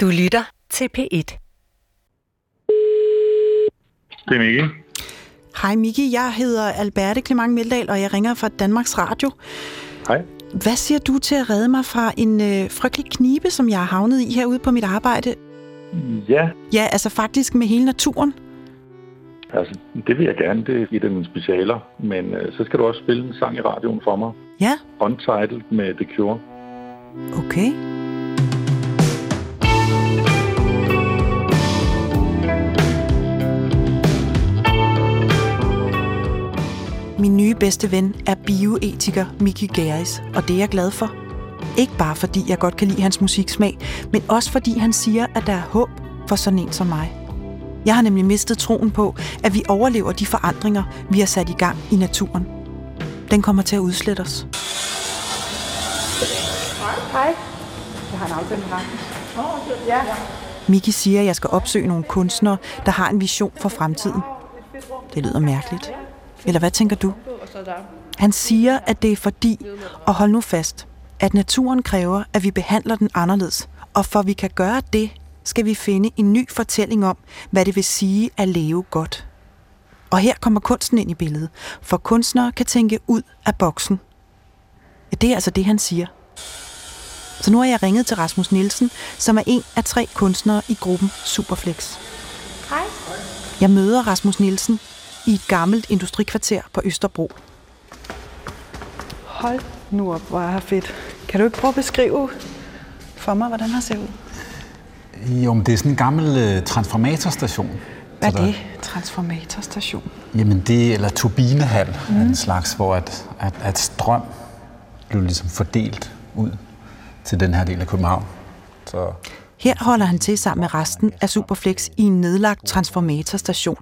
Du lytter til P1. Det er Mikkel. Hej Miki, jeg hedder Alberte Clement Meldal, og jeg ringer fra Danmarks Radio. Hej. Hvad siger du til at redde mig fra en øh, frygtelig knibe, som jeg har havnet i herude på mit arbejde? Ja, Ja, altså faktisk med hele naturen. altså, det vil jeg gerne. Det er et af mine specialer. Men øh, så skal du også spille en sang i radioen for mig. Ja, Untitled med The Cure. okay. Min nye bedste ven er bioetiker Miki Geris, og det er jeg glad for. Ikke bare fordi jeg godt kan lide hans musiksmag, men også fordi han siger, at der er håb for sådan en som mig. Jeg har nemlig mistet troen på, at vi overlever de forandringer, vi har sat i gang i naturen. Den kommer til at udslette os. Miki siger, at jeg skal opsøge nogle kunstnere, der har en vision for fremtiden. Det lyder mærkeligt. Eller hvad tænker du? Han siger, at det er fordi, og hold nu fast, at naturen kræver, at vi behandler den anderledes. Og for vi kan gøre det, skal vi finde en ny fortælling om, hvad det vil sige at leve godt. Og her kommer kunsten ind i billedet, for kunstnere kan tænke ud af boksen. Ja, det er altså det, han siger. Så nu har jeg ringet til Rasmus Nielsen, som er en af tre kunstnere i gruppen Superflex. Hej. Jeg møder Rasmus Nielsen i et gammelt industrikvarter på Østerbro. Hold nu op, hvor er her fedt. Kan du ikke prøve at beskrive for mig, hvordan her ser ud? Jo, men det er sådan en gammel øh, transformatorstation. Hvad er det? Transformatorstation. Jamen det, eller turbinehal mm. en slags, hvor at, at, at strøm blev ligesom fordelt ud til den her del af København. Så her holder han til sammen med resten af Superflex i en nedlagt transformatorstation.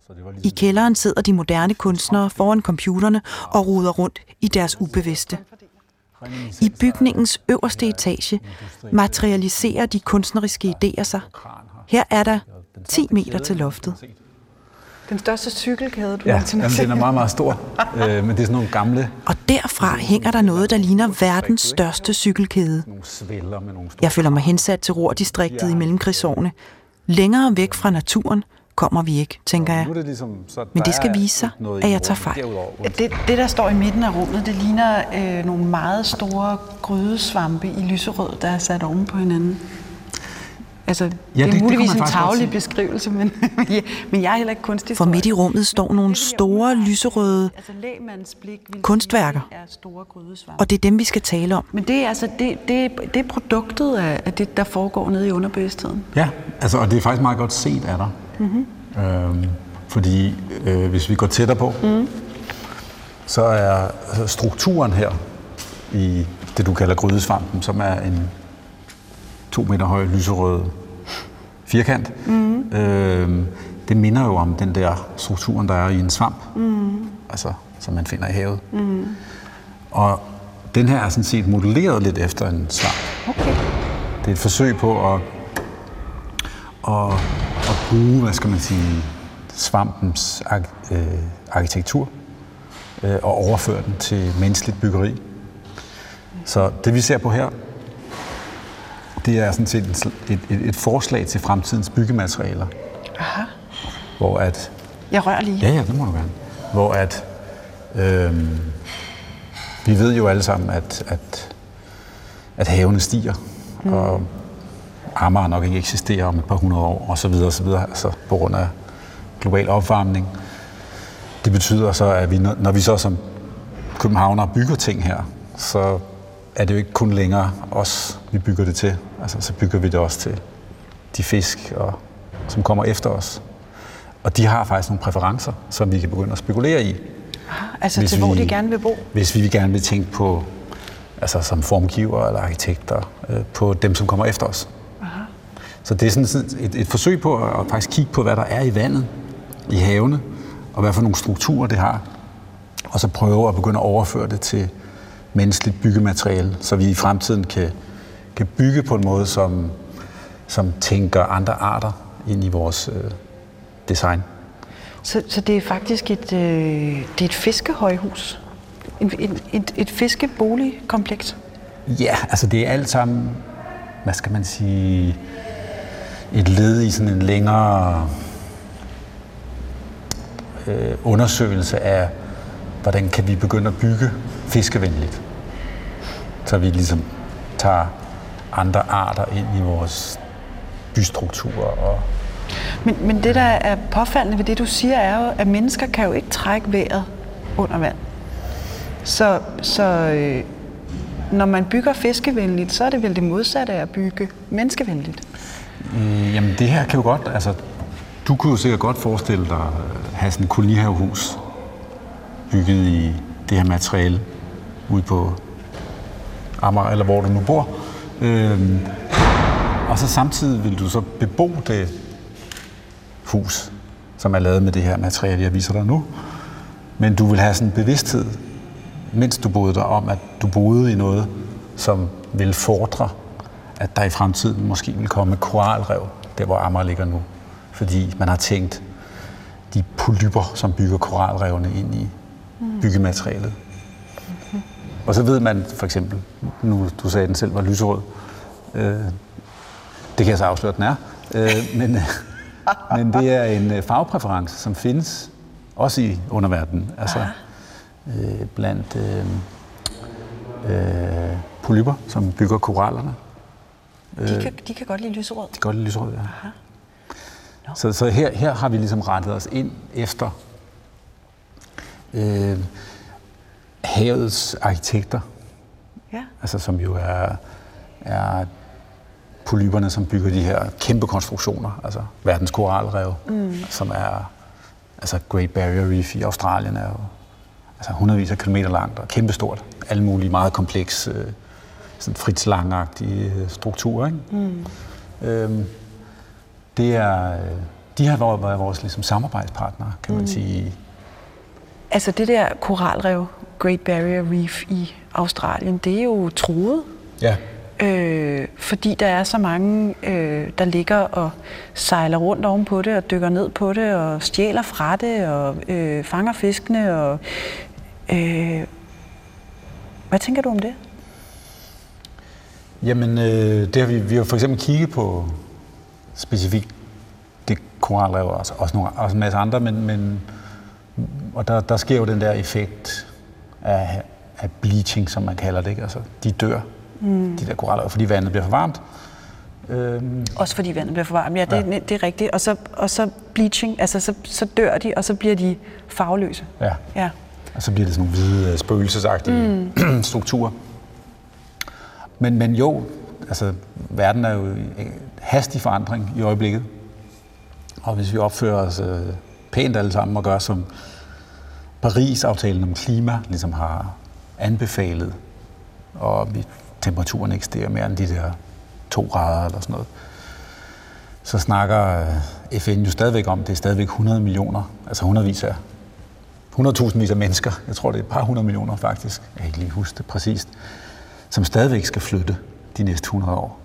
I kælderen sidder de moderne kunstnere foran computerne og roder rundt i deres ubevidste. I bygningens øverste etage materialiserer de kunstneriske idéer sig. Her er der 10 meter til loftet. Den største cykelkæde, du ja, jamen, den er meget, meget stor. øh, men det er sådan nogle gamle Og derfra hænger der noget, der ligner verdens største cykelkæde. Jeg føler mig hensat til Rordistriktet i mellemkrigsårene. Længere væk fra naturen kommer vi ikke, tænker jeg. Ligesom, Men det skal vise sig, at jeg tager fejl. Det, det, der står i midten af rummet, det ligner øh, nogle meget store grydesvampe i lyserød, der er sat oven på hinanden. Altså, ja, det, det- er det muligvis man en tavlig beskrivelse, men, ja, men jeg er heller ikke kunstig. For midt i rummet står nogle store lyserøde Altså Kunstværker. er og det er dem, vi skal tale om. Men det er altså det, det, det er produktet af, af det, der foregår nede i underbevidstheden. Ja, altså, og det er faktisk meget godt set af dig. Mm-hmm. Øhm, fordi øh, hvis vi går tættere på, mm. så er altså, strukturen her i det, du kalder grydesvampen, som er en to meter høj lyserød firkant, mm. øh, det minder jo om den der strukturen, der er i en svamp, mm. altså, som man finder i havet. Mm. Og den her er sådan set modelleret lidt efter en svamp. Okay. Det er et forsøg på at, at, at bruge, hvad skal man sige, svampens ar- øh, arkitektur øh, og overføre den til menneskeligt byggeri. Så det vi ser på her, det er sådan set et, et, et forslag til fremtidens byggematerialer. Aha. Hvor at, Jeg rører lige. ja ja, det må du gerne. Hvor at, øhm, vi ved jo alle sammen, at, at, at havene stiger, mm. og Amager nok ikke eksisterer om et par hundrede år, og så videre, og så videre, altså på grund af global opvarmning. Det betyder så, at vi, når når vi så som københavnere bygger ting her, så er det jo ikke kun længere os, vi bygger det til. Altså, så bygger vi det også til de fisk, og, som kommer efter os. Og de har faktisk nogle præferencer, som vi kan begynde at spekulere i. Altså Hvis til hvor vi- de gerne vil bo. Hvis vi gerne vil tænke på, altså som formgiver eller arkitekter, øh, på dem, som kommer efter os. Aha. Så det er sådan sådan et, et forsøg på at, at faktisk kigge på, hvad der er i vandet, i havene, og hvad for nogle strukturer det har. Og så prøve at begynde at overføre det til menneskeligt byggemateriale, så vi i fremtiden kan, kan bygge på en måde, som, som tænker andre arter ind i vores øh, design. Så, så det er faktisk et, øh, det er et fiskehøjhus. En, en, et, et fiskeboligkompleks. Ja, altså det er alt sammen, hvad skal man sige, et led i sådan en længere øh, undersøgelse af, hvordan kan vi begynde at bygge fiskevenligt. Så vi ligesom tager andre arter ind i vores bystrukturer. Og men, men det, der er påfaldende ved det, du siger, er jo, at mennesker kan jo ikke trække vejret under vand. Så, så øh, når man bygger fiskevenligt, så er det vel det modsatte af at bygge menneskevenligt? Øh, jamen det her kan jo godt, altså du kunne jo sikkert godt forestille dig at have sådan et kolonihavehus bygget i det her materiale ude på Amager, eller hvor du nu bor. Øhm, og så samtidig vil du så bebo det hus, som er lavet med det her materiale, jeg viser dig nu. Men du vil have sådan en bevidsthed, mens du boede der, om at du boede i noget, som vil fordre, at der i fremtiden måske vil komme koralrev, der hvor Amager ligger nu. Fordi man har tænkt de polyper, som bygger koralrevene ind i byggematerialet. Og så ved man for eksempel, nu du sagde, at den selv var lyserød, øh, det kan jeg så afsløre, at den er, øh, men, men det er en øh, farvepræference, som findes også i underverdenen, altså øh, blandt øh, øh, polyper, som bygger korallerne. De kan, de kan godt lide lyserød? De kan godt lide lyserød, ja. No. Så, så her, her har vi ligesom rettet os ind efter øh, havets arkitekter, ja. altså som jo er, er polyperne, som bygger de her kæmpe konstruktioner, altså verdens koralrev, mm. som er altså Great Barrier Reef i Australien er jo altså hundredvis af kilometer langt og kæmpestort. Alle mulige meget komplekse, øh, sådan Fritz Lang-agtige øh, strukturer. Ikke? Mm. Øhm, det er, øh, de har været vores ligesom, samarbejdspartnere, kan man mm. sige. Altså det der koralrev, Great Barrier Reef i Australien, det er jo truet. Ja. Øh, fordi der er så mange, øh, der ligger og sejler rundt oven på det, og dykker ned på det, og stjæler fra det, og øh, fanger fiskene. Og, øh, hvad tænker du om det? Jamen, øh, det har vi, vi har for eksempel kigget på specifikt det koralrev, og også, også, nogle, også en masse andre, men, men og der, der sker jo den der effekt af, af bleaching, som man kalder det. Ikke? Altså, de dør, mm. de der koralrev, fordi vandet bliver for varmt. Øhm. Også fordi vandet bliver for varmt, ja, det, ja. det er rigtigt. Og så, og så bleaching, altså så, så dør de, og så bliver de farveløse. Ja. ja. Og så bliver det sådan nogle hvide, spøgelsesagtige mm. strukturer. Men, men jo, altså verden er jo i hastig forandring i øjeblikket. Og hvis vi opfører os øh, pænt alle sammen og gør som Paris-aftalen om klima ligesom har anbefalet, og temperaturen ikke stiger mere end de der to grader eller sådan noget, så snakker øh, FN jo stadigvæk om, det er stadigvæk 100 millioner, altså hundredvis af 100.000 vis af mennesker, jeg tror det er et par hundrede millioner faktisk, jeg kan ikke lige huske det præcist, som stadigvæk skal flytte de næste 100 år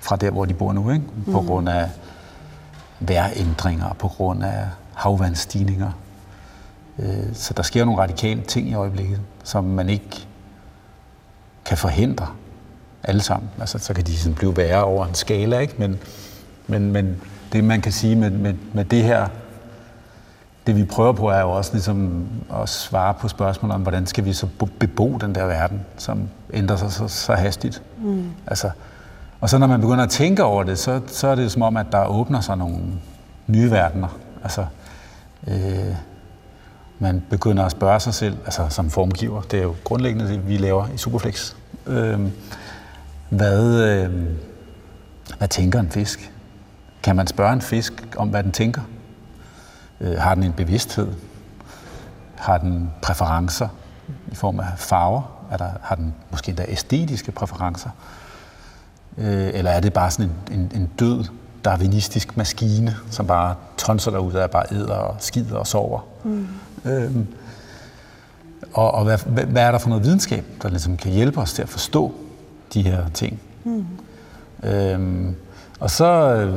fra der, hvor de bor nu, ikke? på mm. grund af værændringer, på grund af havvandsstigninger. Øh, så der sker nogle radikale ting i øjeblikket, som man ikke kan forhindre alle sammen. Altså, så kan de sådan blive værre over en skala, ikke? Men, men, men det, man kan sige med, med, med det her, det vi prøver på, er jo også ligesom at svare på spørgsmålet om, hvordan skal vi så bebo den der verden, som ændrer sig så, så hastigt. Mm. Altså, og så når man begynder at tænke over det, så, så er det som om, at der åbner sig nogle nye verdener. Altså, øh, man begynder at spørge sig selv, altså som formgiver, det er jo grundlæggende det, vi laver i Superflex. Øh, hvad, øh, hvad tænker en fisk? Kan man spørge en fisk om, hvad den tænker? Øh, har den en bevidsthed? Har den præferencer i form af farver? Er der, har den måske endda æstetiske præferencer? Øh, eller er det bare sådan en, en, en død darwinistisk maskine, som bare tonser derud af bare æder og skider og sover? Mm. Øhm, og og hvad, hvad er der for noget videnskab, der ligesom kan hjælpe os til at forstå de her ting? Mm. Øhm, og så øh,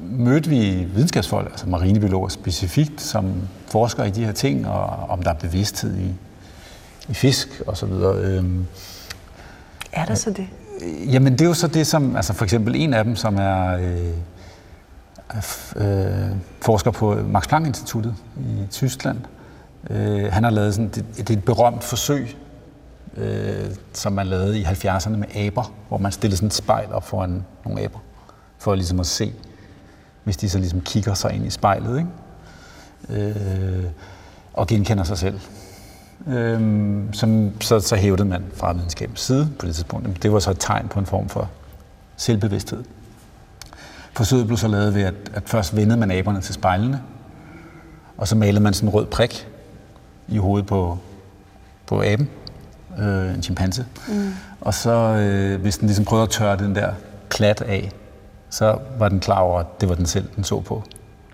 mødte vi videnskabsfolk, altså marinebiologer specifikt, som forsker i de her ting, og om der er bevidsthed i, i fisk og så videre. Øhm, er der så det? Øh, jamen, det er jo så det, som, altså for eksempel en af dem, som er øh, øh, forsker på Max Planck-instituttet i Tyskland. Øh, han har lavet sådan, det, det er et berømt forsøg, øh, som man lavede i 70'erne med aber, hvor man stillede sådan et spejl op foran nogle aber, for ligesom at se, hvis de så ligesom kigger sig ind i spejlet, ikke? Øh, og genkender sig selv. Øh, som, så, så hævdede man fra videnskabens side på det tidspunkt, det var så et tegn på en form for selvbevidsthed. Forsøget blev så lavet ved, at, at først vendede man aberne til spejlene, og så malede man sådan en rød prik i hovedet på, på aben, øh, en chimpanse. Mm. Og så, øh, hvis den ligesom prøvede at tørre den der klat af, så var den klar over, at det var den selv, den så på.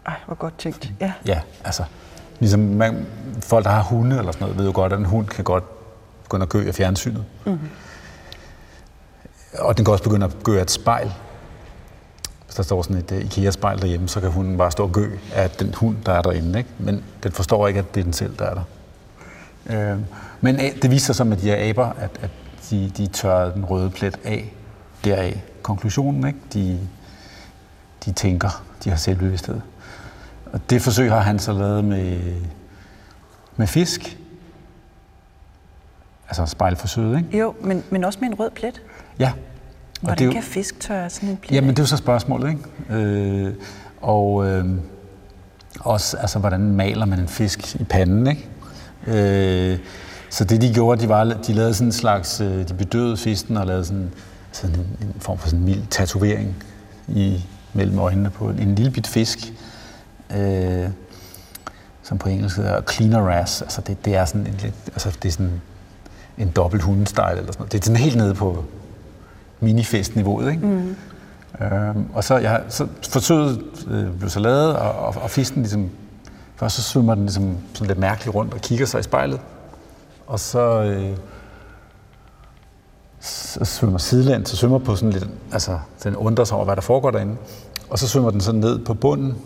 Ej, hvor godt tænkt. Ja, ja altså, ligesom man, folk, der har hunde eller sådan noget, ved jo godt, at en hund kan godt begynde at gø af fjernsynet. Mm-hmm. Og den kan også begynde at gø af et spejl. Hvis der står sådan et uh, IKEA-spejl derhjemme, så kan hunden bare stå og gø af den hund, der er derinde. Ikke? Men den forstår ikke, at det er den selv, der er der. Øh, men det viser sig med de her aber, at, at de, de tørrede den røde plet af deraf. Konklusionen, ikke? De, de tænker, de har selvbevidsthed. Og det forsøg har han så lavet med, med fisk. Altså spejlforsøget, ikke? Jo, men, men også med en rød plet. Ja. Og Hvordan det kan fisk tørre sådan en plet Jamen, det er jo så spørgsmålet, ikke? Øh, og øh, også, altså, hvordan maler man en fisk i panden, ikke? Øh, så det de gjorde, de, var, de lavede sådan en slags, øh, de bedøvede fisken og lavede sådan, sådan en, en form for sådan en mild tatovering i, mellem øjnene på en, en lille bit fisk, øh, som på engelsk hedder cleaner ass. Altså det, det er sådan en, lidt, altså det er sådan en dobbelt hundestyle eller sådan noget. Det er sådan helt nede på minifest-niveauet, ikke? Mm. Øhm, og så, jeg, så forsøget øh, blev så lavet, og, og, og fisken ligesom, først så svømmer den ligesom sådan lidt mærkeligt rundt og kigger sig i spejlet, og så, øh, så svømmer sidelænd, så svømmer på sådan lidt, altså den undrer sig over, hvad der foregår derinde, og så svømmer den så ned på bunden,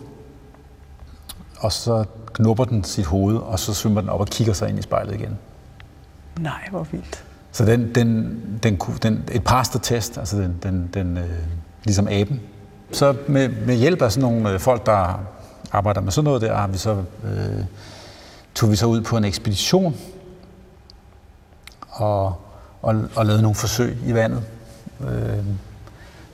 og så knupper den sit hoved, og så svømmer den op og kigger sig ind i spejlet igen. Nej, hvor vildt. Så den, den, den, den, et paster-test, altså den, den, den øh, ligesom aben. Så med, med hjælp af sådan nogle øh, folk, der arbejder med sådan noget der, har vi så, øh, tog vi så ud på en ekspedition og, og, og lavede nogle forsøg i vandet øh,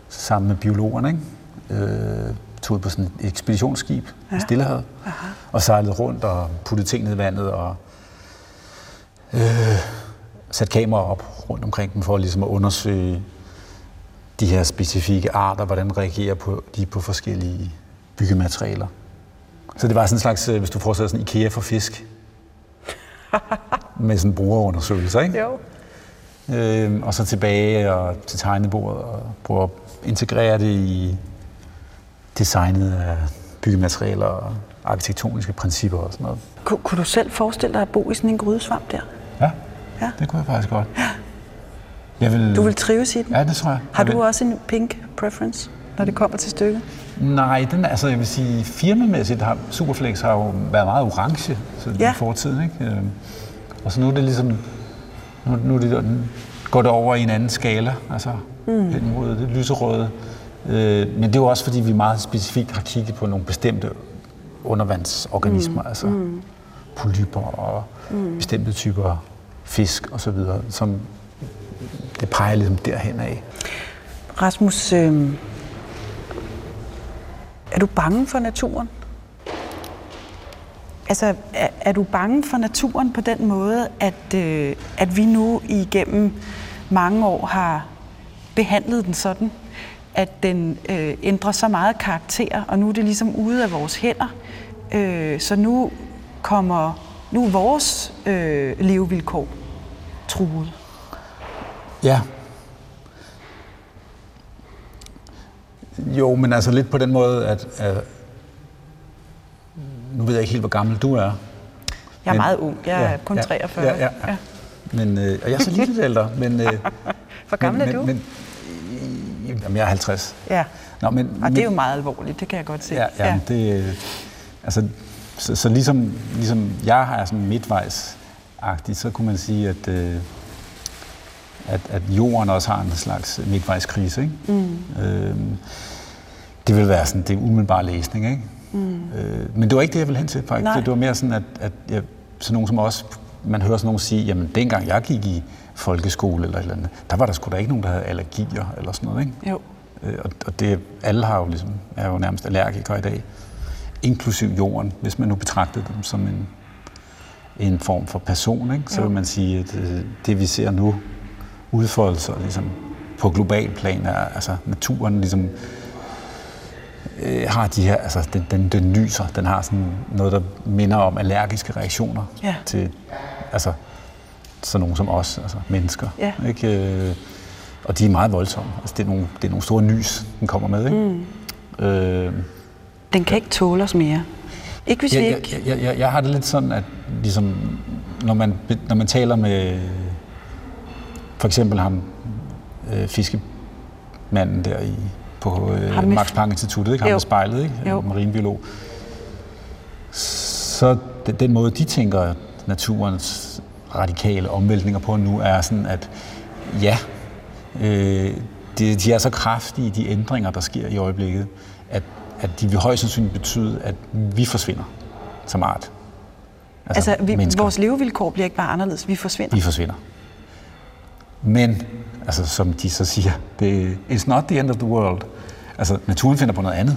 sammen med biologerne. Ikke? Øh, tog på sådan et ekspeditionsskib ja. i Stillehavet Aha. og sejlede rundt og puttede ting ned i vandet og øh, satte kameraer op rundt omkring dem for ligesom at undersøge de her specifikke arter, hvordan reagerer på, de på forskellige byggematerialer. Så det var sådan en slags, øh, hvis du forestiller sådan IKEA for fisk, med sådan brugerundersøgelser, ikke? Jo. Øh, og så tilbage og til tegnebordet og prøve at integrere det i designet af byggematerialer og arkitektoniske principper og sådan noget. Kun, kunne du selv forestille dig at bo i sådan en grydesvamp der? Ja, ja. det kunne jeg faktisk godt. Ja. Jeg vil... Du vil trives i den? Ja, det tror jeg. Har jeg du vil... også en pink preference, når det kommer til stykket? Nej, den, altså jeg vil sige, firmamæssigt har Superflex har jo været meget orange så ja. i fortiden, ikke? Øhm, og så nu er det ligesom, nu, nu er det, går det over i en anden skala, altså mm. hen mod det lyserøde. Øh, men det er jo også, fordi vi meget specifikt har kigget på nogle bestemte undervandsorganismer, mm. altså mm. polyper og mm. bestemte typer fisk osv., som det peger ligesom derhen af. Rasmus, øh, er du bange for naturen? Altså, er, er du bange for naturen på den måde, at, øh, at vi nu igennem mange år har behandlet den sådan, at den øh, ændrer så meget karakter, og nu er det ligesom ude af vores hænder. Øh, så nu kommer nu er vores øh, levevilkår truet. Ja. Jo, men altså lidt på den måde, at, at nu ved jeg ikke helt, hvor gammel du er. Jeg er men, meget ung. Jeg er ja, kun 43. Ja, ja, ja. ja. Men, øh, og jeg er så lidt ældre. Men, øh, hvor gammel men, er du? Men, Jamen, jeg er 50. Ja, Nå, men, og det er jo meget alvorligt, det kan jeg godt se. Ja, ja, ja. Det, altså, så, så ligesom, ligesom jeg har sådan midtvejs så kunne man sige, at, øh, at, at jorden også har en slags midtvejskrise. Ikke? Mm. Øh, det vil være sådan, det er umiddelbar læsning. Ikke? Mm. Øh, men det var ikke det, jeg ville hen til, faktisk. Nej. Det var mere sådan, at, at jeg, sådan nogen som os, man hører sådan nogen sige, jamen dengang jeg gik i folkeskole eller et eller andet, der var der sgu da ikke nogen, der havde allergier eller sådan noget. Ikke? Jo. Øh, og, og det, alle har jo ligesom, er jo nærmest allergikere i dag, inklusiv jorden, hvis man nu betragtede dem som en, en form for person, ikke? så jo. vil man sige, at det, øh, det vi ser nu udfolde sig ligesom, på global plan, er altså naturen ligesom øh, har de her, altså den, den, den lyser, den har sådan noget, der minder om allergiske reaktioner ja. til, altså sådan nogen som os, altså mennesker. Ja. Ikke? Øh, og de er meget voldsomme. Altså, det, er nogle, det er nogle store nys, den kommer med. Ikke? Mm. Øh, den kan ikke tåle os mere. Ikke hvis jeg, vi ikke... Jeg, jeg, jeg, jeg har det lidt sådan, at ligesom, når, man, når man taler med for eksempel ham, øh, fiskemanden der i, på øh, Max Planck Instituttet, ikke? ham med spejlet, ikke? Jo. marinbiolog. Så den, den måde, de tænker naturens radikale omvæltninger på nu, er sådan, at ja, øh, de, de er så kraftige, de ændringer, der sker i øjeblikket, at, at de vil højst sandsynligt betyde, at vi forsvinder som art. Altså, altså vi, vores levevilkår bliver ikke bare anderledes, vi forsvinder. Vi forsvinder. Men, altså, som de så siger, det it's not the end of the world. Altså, naturen finder på noget andet.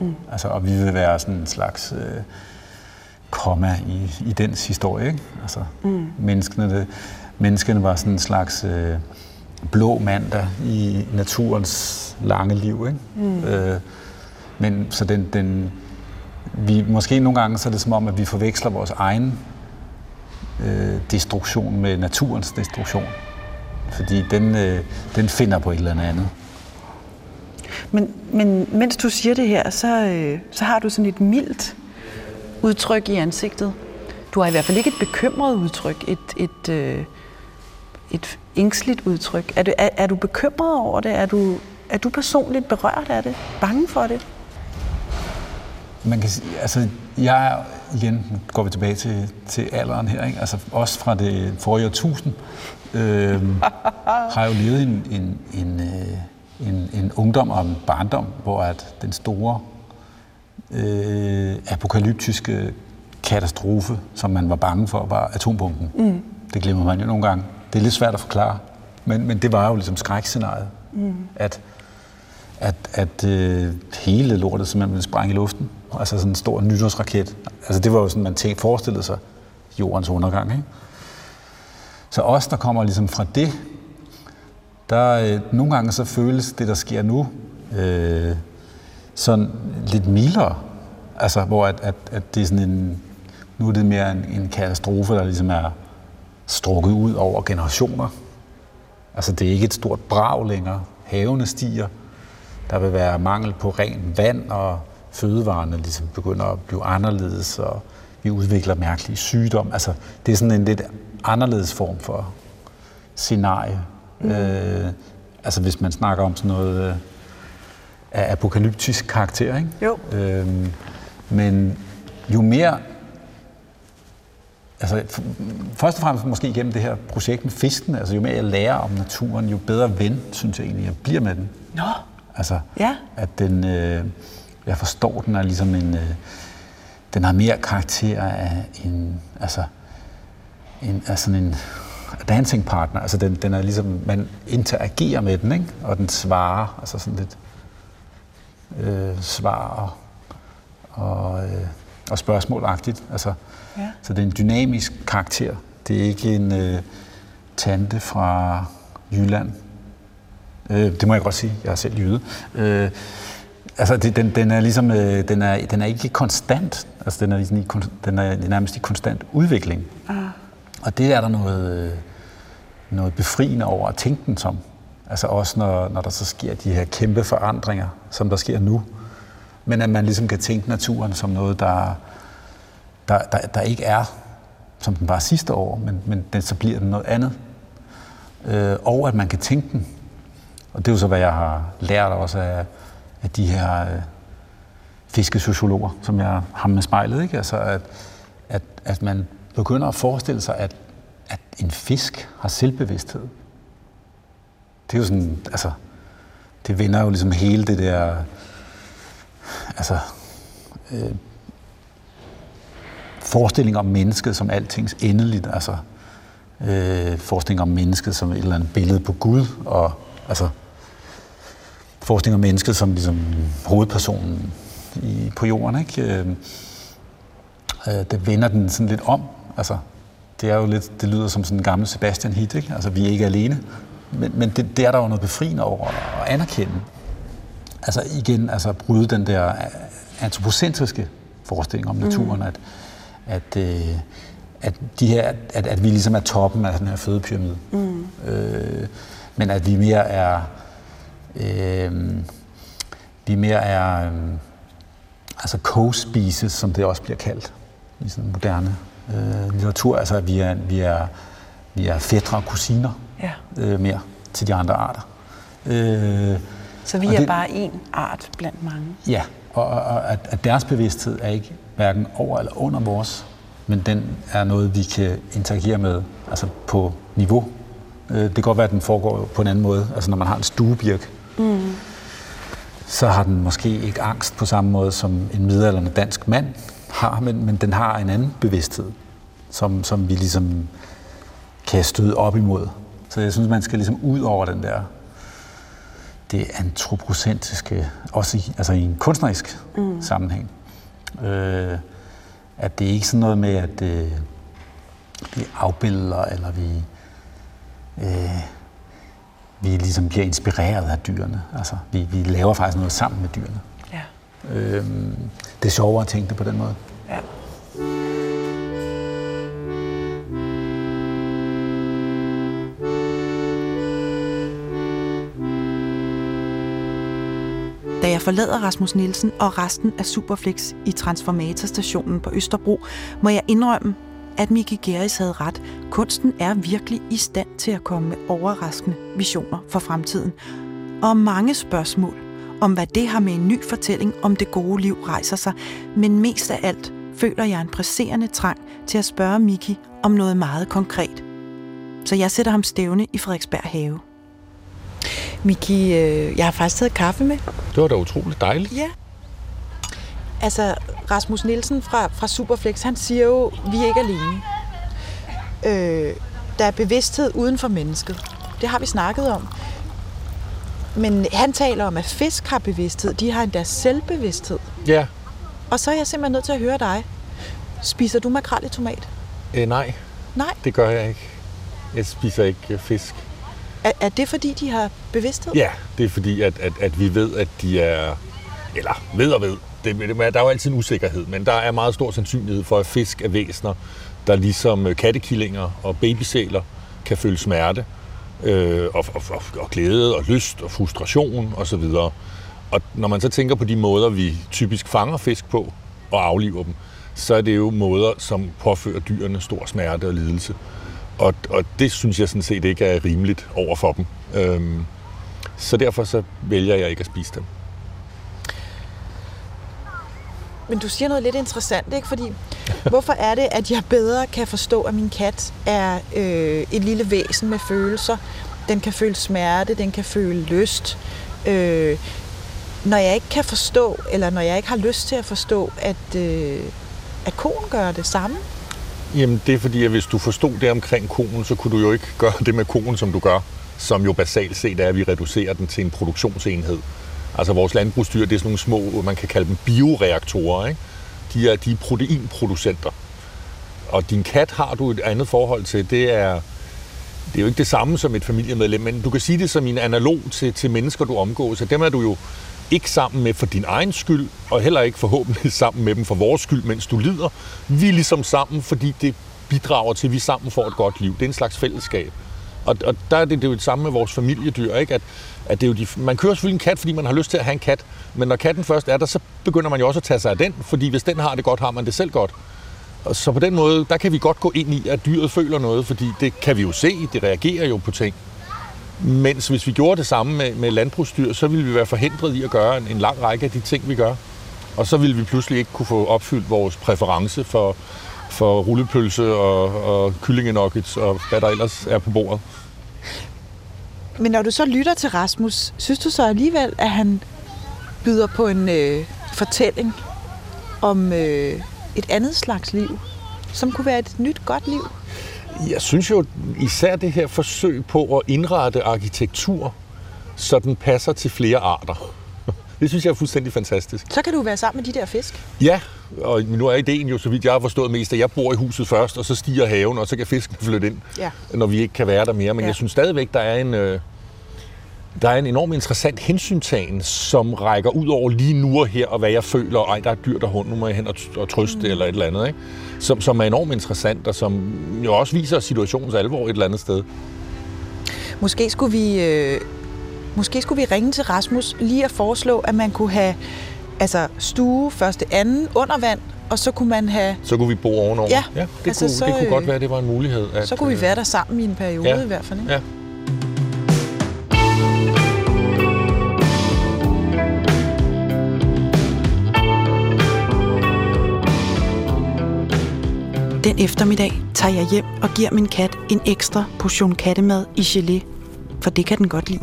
Mm. Altså, og vi vil være sådan en slags øh, komma i, i dens historie. Ikke? Altså, mm. menneskene, det, menneskene var sådan en slags øh, blå mandag i naturens lange liv. Ikke? Mm. Øh, men så den, den, vi, måske nogle gange så er det som om, at vi forveksler vores egen øh, destruktion med naturens destruktion. Fordi den, øh, den finder på et eller andet. Men, men mens du siger det her, så, øh, så har du sådan et mildt udtryk i ansigtet. Du har i hvert fald ikke et bekymret udtryk, et, et, øh, et ængstligt udtryk. Er du, er, er du bekymret over det? Er du, er du personligt berørt af det? Bange for det? Man kan sige, altså, jeg igen, går vi tilbage til, til alderen her, ikke? altså også fra det forrige årtusind, øh, har jo levet en, en, en, øh, en, en ungdom og en barndom, hvor at den store øh, apokalyptiske katastrofe, som man var bange for, var atombomben. Mm. Det glemmer man jo nogle gange. Det er lidt svært at forklare, men, men det var jo ligesom skrækscenariet, mm. at, at, at øh, hele lortet simpelthen ville sprænge i luften. Altså sådan en stor nytårsraket. Altså det var jo sådan, man tænkte, forestillede sig jordens undergang. Ikke? Så os, der kommer ligesom fra det, der øh, nogle gange så føles det, der sker nu, øh, sådan lidt mildere. Altså, hvor at, at, at det er sådan en, nu er det mere en, en katastrofe, der ligesom er strukket ud over generationer. Altså, det er ikke et stort brag længere. Havene stiger. Der vil være mangel på rent vand, og fødevarene ligesom begynder at blive anderledes, og vi udvikler mærkelige sygdomme. Altså, det er sådan en lidt anderledes form for scenarie. Mm. Øh, altså hvis man snakker om sådan noget øh, af apokalyptisk karakter. Ikke? Jo. Øh, men jo mere altså, først og fremmest måske igennem det her projekt med fisken, altså jo mere jeg lærer om naturen, jo bedre ven, synes jeg egentlig, jeg bliver med den. Nå. Altså, ja. at den, øh, jeg forstår, den er ligesom en, øh, den har mere karakter af en, altså, en, af sådan en dancing partner. Altså den, den er ligesom, man interagerer med den, ikke? og den svarer, altså sådan lidt øh, svar og, og, øh, og spørgsmålagtigt. Altså, ja. Så det er en dynamisk karakter. Det er ikke en øh, tante fra Jylland. Øh, det må jeg godt sige, jeg er selv jyde. Øh, altså, det, den, den er ligesom, øh, den, er, den er ikke konstant. Altså, den er, ligesom i, den er nærmest i konstant udvikling. Ah. Og det er der noget, noget befriende over at tænke den som. Altså også når, når der så sker de her kæmpe forandringer, som der sker nu. Men at man ligesom kan tænke naturen som noget, der, der, der, der ikke er, som den var sidste år, men, men den, så bliver den noget andet. Øh, og at man kan tænke den. Og det er jo så, hvad jeg har lært også af, af de her øh, fiskesociologer, som jeg har med spejlet. Ikke? Altså, at, at, at man begynder at forestille sig, at, at en fisk har selvbevidsthed det er jo sådan, altså, det vender jo ligesom hele det der, altså, øh, forestilling om mennesket som altings endeligt, altså, øh, forestilling om mennesket som et eller andet billede på Gud, og altså, forestilling om mennesket som ligesom hovedpersonen i, på jorden, ikke? Øh, øh, det vender den sådan lidt om, altså, det er jo lidt, det lyder som sådan en gammel Sebastian hit, ikke? Altså, vi er ikke alene. Men, men det, det er der jo noget befriende over at anerkende. Altså igen, altså bryde den der antropocentriske forestilling om naturen, mm. at, at, øh, at, de her, at, at vi ligesom er toppen af den her fødepyramide. Mm. Øh, men at vi mere er øh, vi mere er øh, altså co-species, som det også bliver kaldt i sådan moderne øh, litteratur. Altså at vi er, vi er, vi er fædre og kusiner ja. øh, mere til de andre arter. Øh, Så vi er det, bare en art blandt mange? Ja, og, og at, at deres bevidsthed er ikke hverken over eller under vores, men den er noget, vi kan interagere med altså på niveau. Øh, det kan godt være, at den foregår på en anden måde. Altså når man har en stuebirk, mm. så har den måske ikke angst på samme måde, som en midalderne dansk mand har, men, men den har en anden bevidsthed, som, som vi ligesom kan støde op imod. Så jeg synes, man skal ligesom ud over den der det antropocentriske, også i, altså i en kunstnerisk mm. sammenhæng. Øh, at det er ikke sådan noget med, at øh, vi afbilder, eller vi, øh, vi ligesom bliver inspireret af dyrene. Altså, vi, vi laver faktisk noget sammen med dyrene. Ja. Øh, det er sjovere at tænke det på den måde. Ja. Jeg forlader Rasmus Nielsen og resten af Superflex i Transformatorstationen på Østerbro, må jeg indrømme, at Miki Geris havde ret. Kunsten er virkelig i stand til at komme med overraskende visioner for fremtiden. Og mange spørgsmål om, hvad det har med en ny fortælling om det gode liv rejser sig. Men mest af alt føler jeg en presserende trang til at spørge Miki om noget meget konkret. Så jeg sætter ham stævne i Frederiksberg Have. Miki, øh, jeg har faktisk taget kaffe med. Det var da utroligt dejligt. Ja. Altså, Rasmus Nielsen fra, fra Superflex, han siger jo, vi er ikke alene. Øh, der er bevidsthed uden for mennesket. Det har vi snakket om. Men han taler om, at fisk har bevidsthed. De har endda selvbevidsthed. Ja. Og så er jeg simpelthen nødt til at høre dig. Spiser du makrel i tomat? Øh, nej. Nej? Det gør jeg ikke. Jeg spiser ikke fisk. Er, er det fordi, de har bevidsthed? Ja, det er fordi, at, at, at vi ved, at de er... Eller ved og ved. Det, der er jo altid en usikkerhed, men der er meget stor sandsynlighed for, at fisk er væsener, der ligesom øh, kattekillinger og babysæler kan føle smerte øh, og, og, og, og glæde og lyst og frustration osv. Og, og når man så tænker på de måder, vi typisk fanger fisk på og afliver dem, så er det jo måder, som påfører dyrene stor smerte og lidelse. Og, og det synes jeg sådan set ikke er rimeligt over for dem. Øhm, så derfor så vælger jeg ikke at spise dem. Men du siger noget lidt interessant, ikke? Fordi hvorfor er det, at jeg bedre kan forstå, at min kat er øh, et lille væsen med følelser? Den kan føle smerte, den kan føle lyst. Øh, når jeg ikke kan forstå, eller når jeg ikke har lyst til at forstå, at, øh, at konen gør det samme, Jamen, det er fordi, at hvis du forstod det omkring konen, så kunne du jo ikke gøre det med konen, som du gør, som jo basalt set er, at vi reducerer den til en produktionsenhed. Altså vores landbrugsdyr, det er sådan nogle små, man kan kalde dem bioreaktorer. Ikke? De, er, de er proteinproducenter. Og din kat har du et andet forhold til. Det er, det er jo ikke det samme som et familiemedlem, men du kan sige det som en analog til, til mennesker, du omgås. Og dem er du jo ikke sammen med for din egen skyld, og heller ikke forhåbentlig sammen med dem for vores skyld, mens du lider. Vi er ligesom sammen, fordi det bidrager til, at vi sammen får et godt liv. Det er en slags fællesskab. Og, og der er det, det er jo det samme med vores familiedyr, ikke? At, at det er jo de, man kører selvfølgelig en kat, fordi man har lyst til at have en kat, men når katten først er der, så begynder man jo også at tage sig af den, fordi hvis den har det godt, har man det selv godt. Og så på den måde, der kan vi godt gå ind i, at dyret føler noget, fordi det kan vi jo se, det reagerer jo på ting. Mens hvis vi gjorde det samme med, med landbrugsdyr, så ville vi være forhindret i at gøre en, en lang række af de ting, vi gør. Og så ville vi pludselig ikke kunne få opfyldt vores præference for, for rullepølse og, og kyllingenokkets og hvad der ellers er på bordet. Men når du så lytter til Rasmus, synes du så alligevel, at han byder på en øh, fortælling om øh, et andet slags liv, som kunne være et nyt, godt liv? Jeg synes jo især det her forsøg på at indrette arkitektur, så den passer til flere arter. Det synes jeg er fuldstændig fantastisk. Så kan du være sammen med de der fisk. Ja, og nu er ideen jo, så vidt jeg har forstået mest, at jeg bor i huset først, og så stiger haven, og så kan fisken flytte ind, Ja. når vi ikke kan være der mere. Men Ja. jeg synes stadigvæk, der er en... Øh, der er en enormt interessant hensyntagen, som rækker ud over lige nu og her, og hvad jeg føler, ej, der er et dyr der hund, nu må jeg hen og, og trøste mm. eller et eller andet, ikke? Som, som er enormt interessant, og som jo også viser situationens alvor et eller andet sted. Måske skulle vi, øh, måske skulle vi ringe til Rasmus lige at foreslå, at man kunne have altså stue første anden under vand, og så kunne man have, Så kunne vi bo ovenover. Ja, ja det, altså kunne, så, det kunne øh, godt være, det var en mulighed. At, så kunne vi øh, være der sammen i en periode ja. i hvert fald. Ikke? Ja. Den eftermiddag tager jeg hjem og giver min kat en ekstra portion kattemad i gelé, for det kan den godt lide.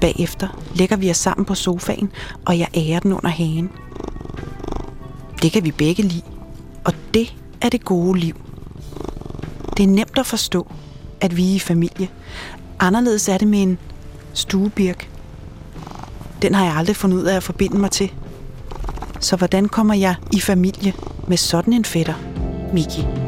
Bagefter lægger vi os sammen på sofaen, og jeg ærer den under hagen. Det kan vi begge lide, og det er det gode liv. Det er nemt at forstå, at vi er i familie. Anderledes er det med en stuebirk. Den har jeg aldrig fundet ud af at forbinde mig til. Så hvordan kommer jeg i familie med sådan en fætter, Miki?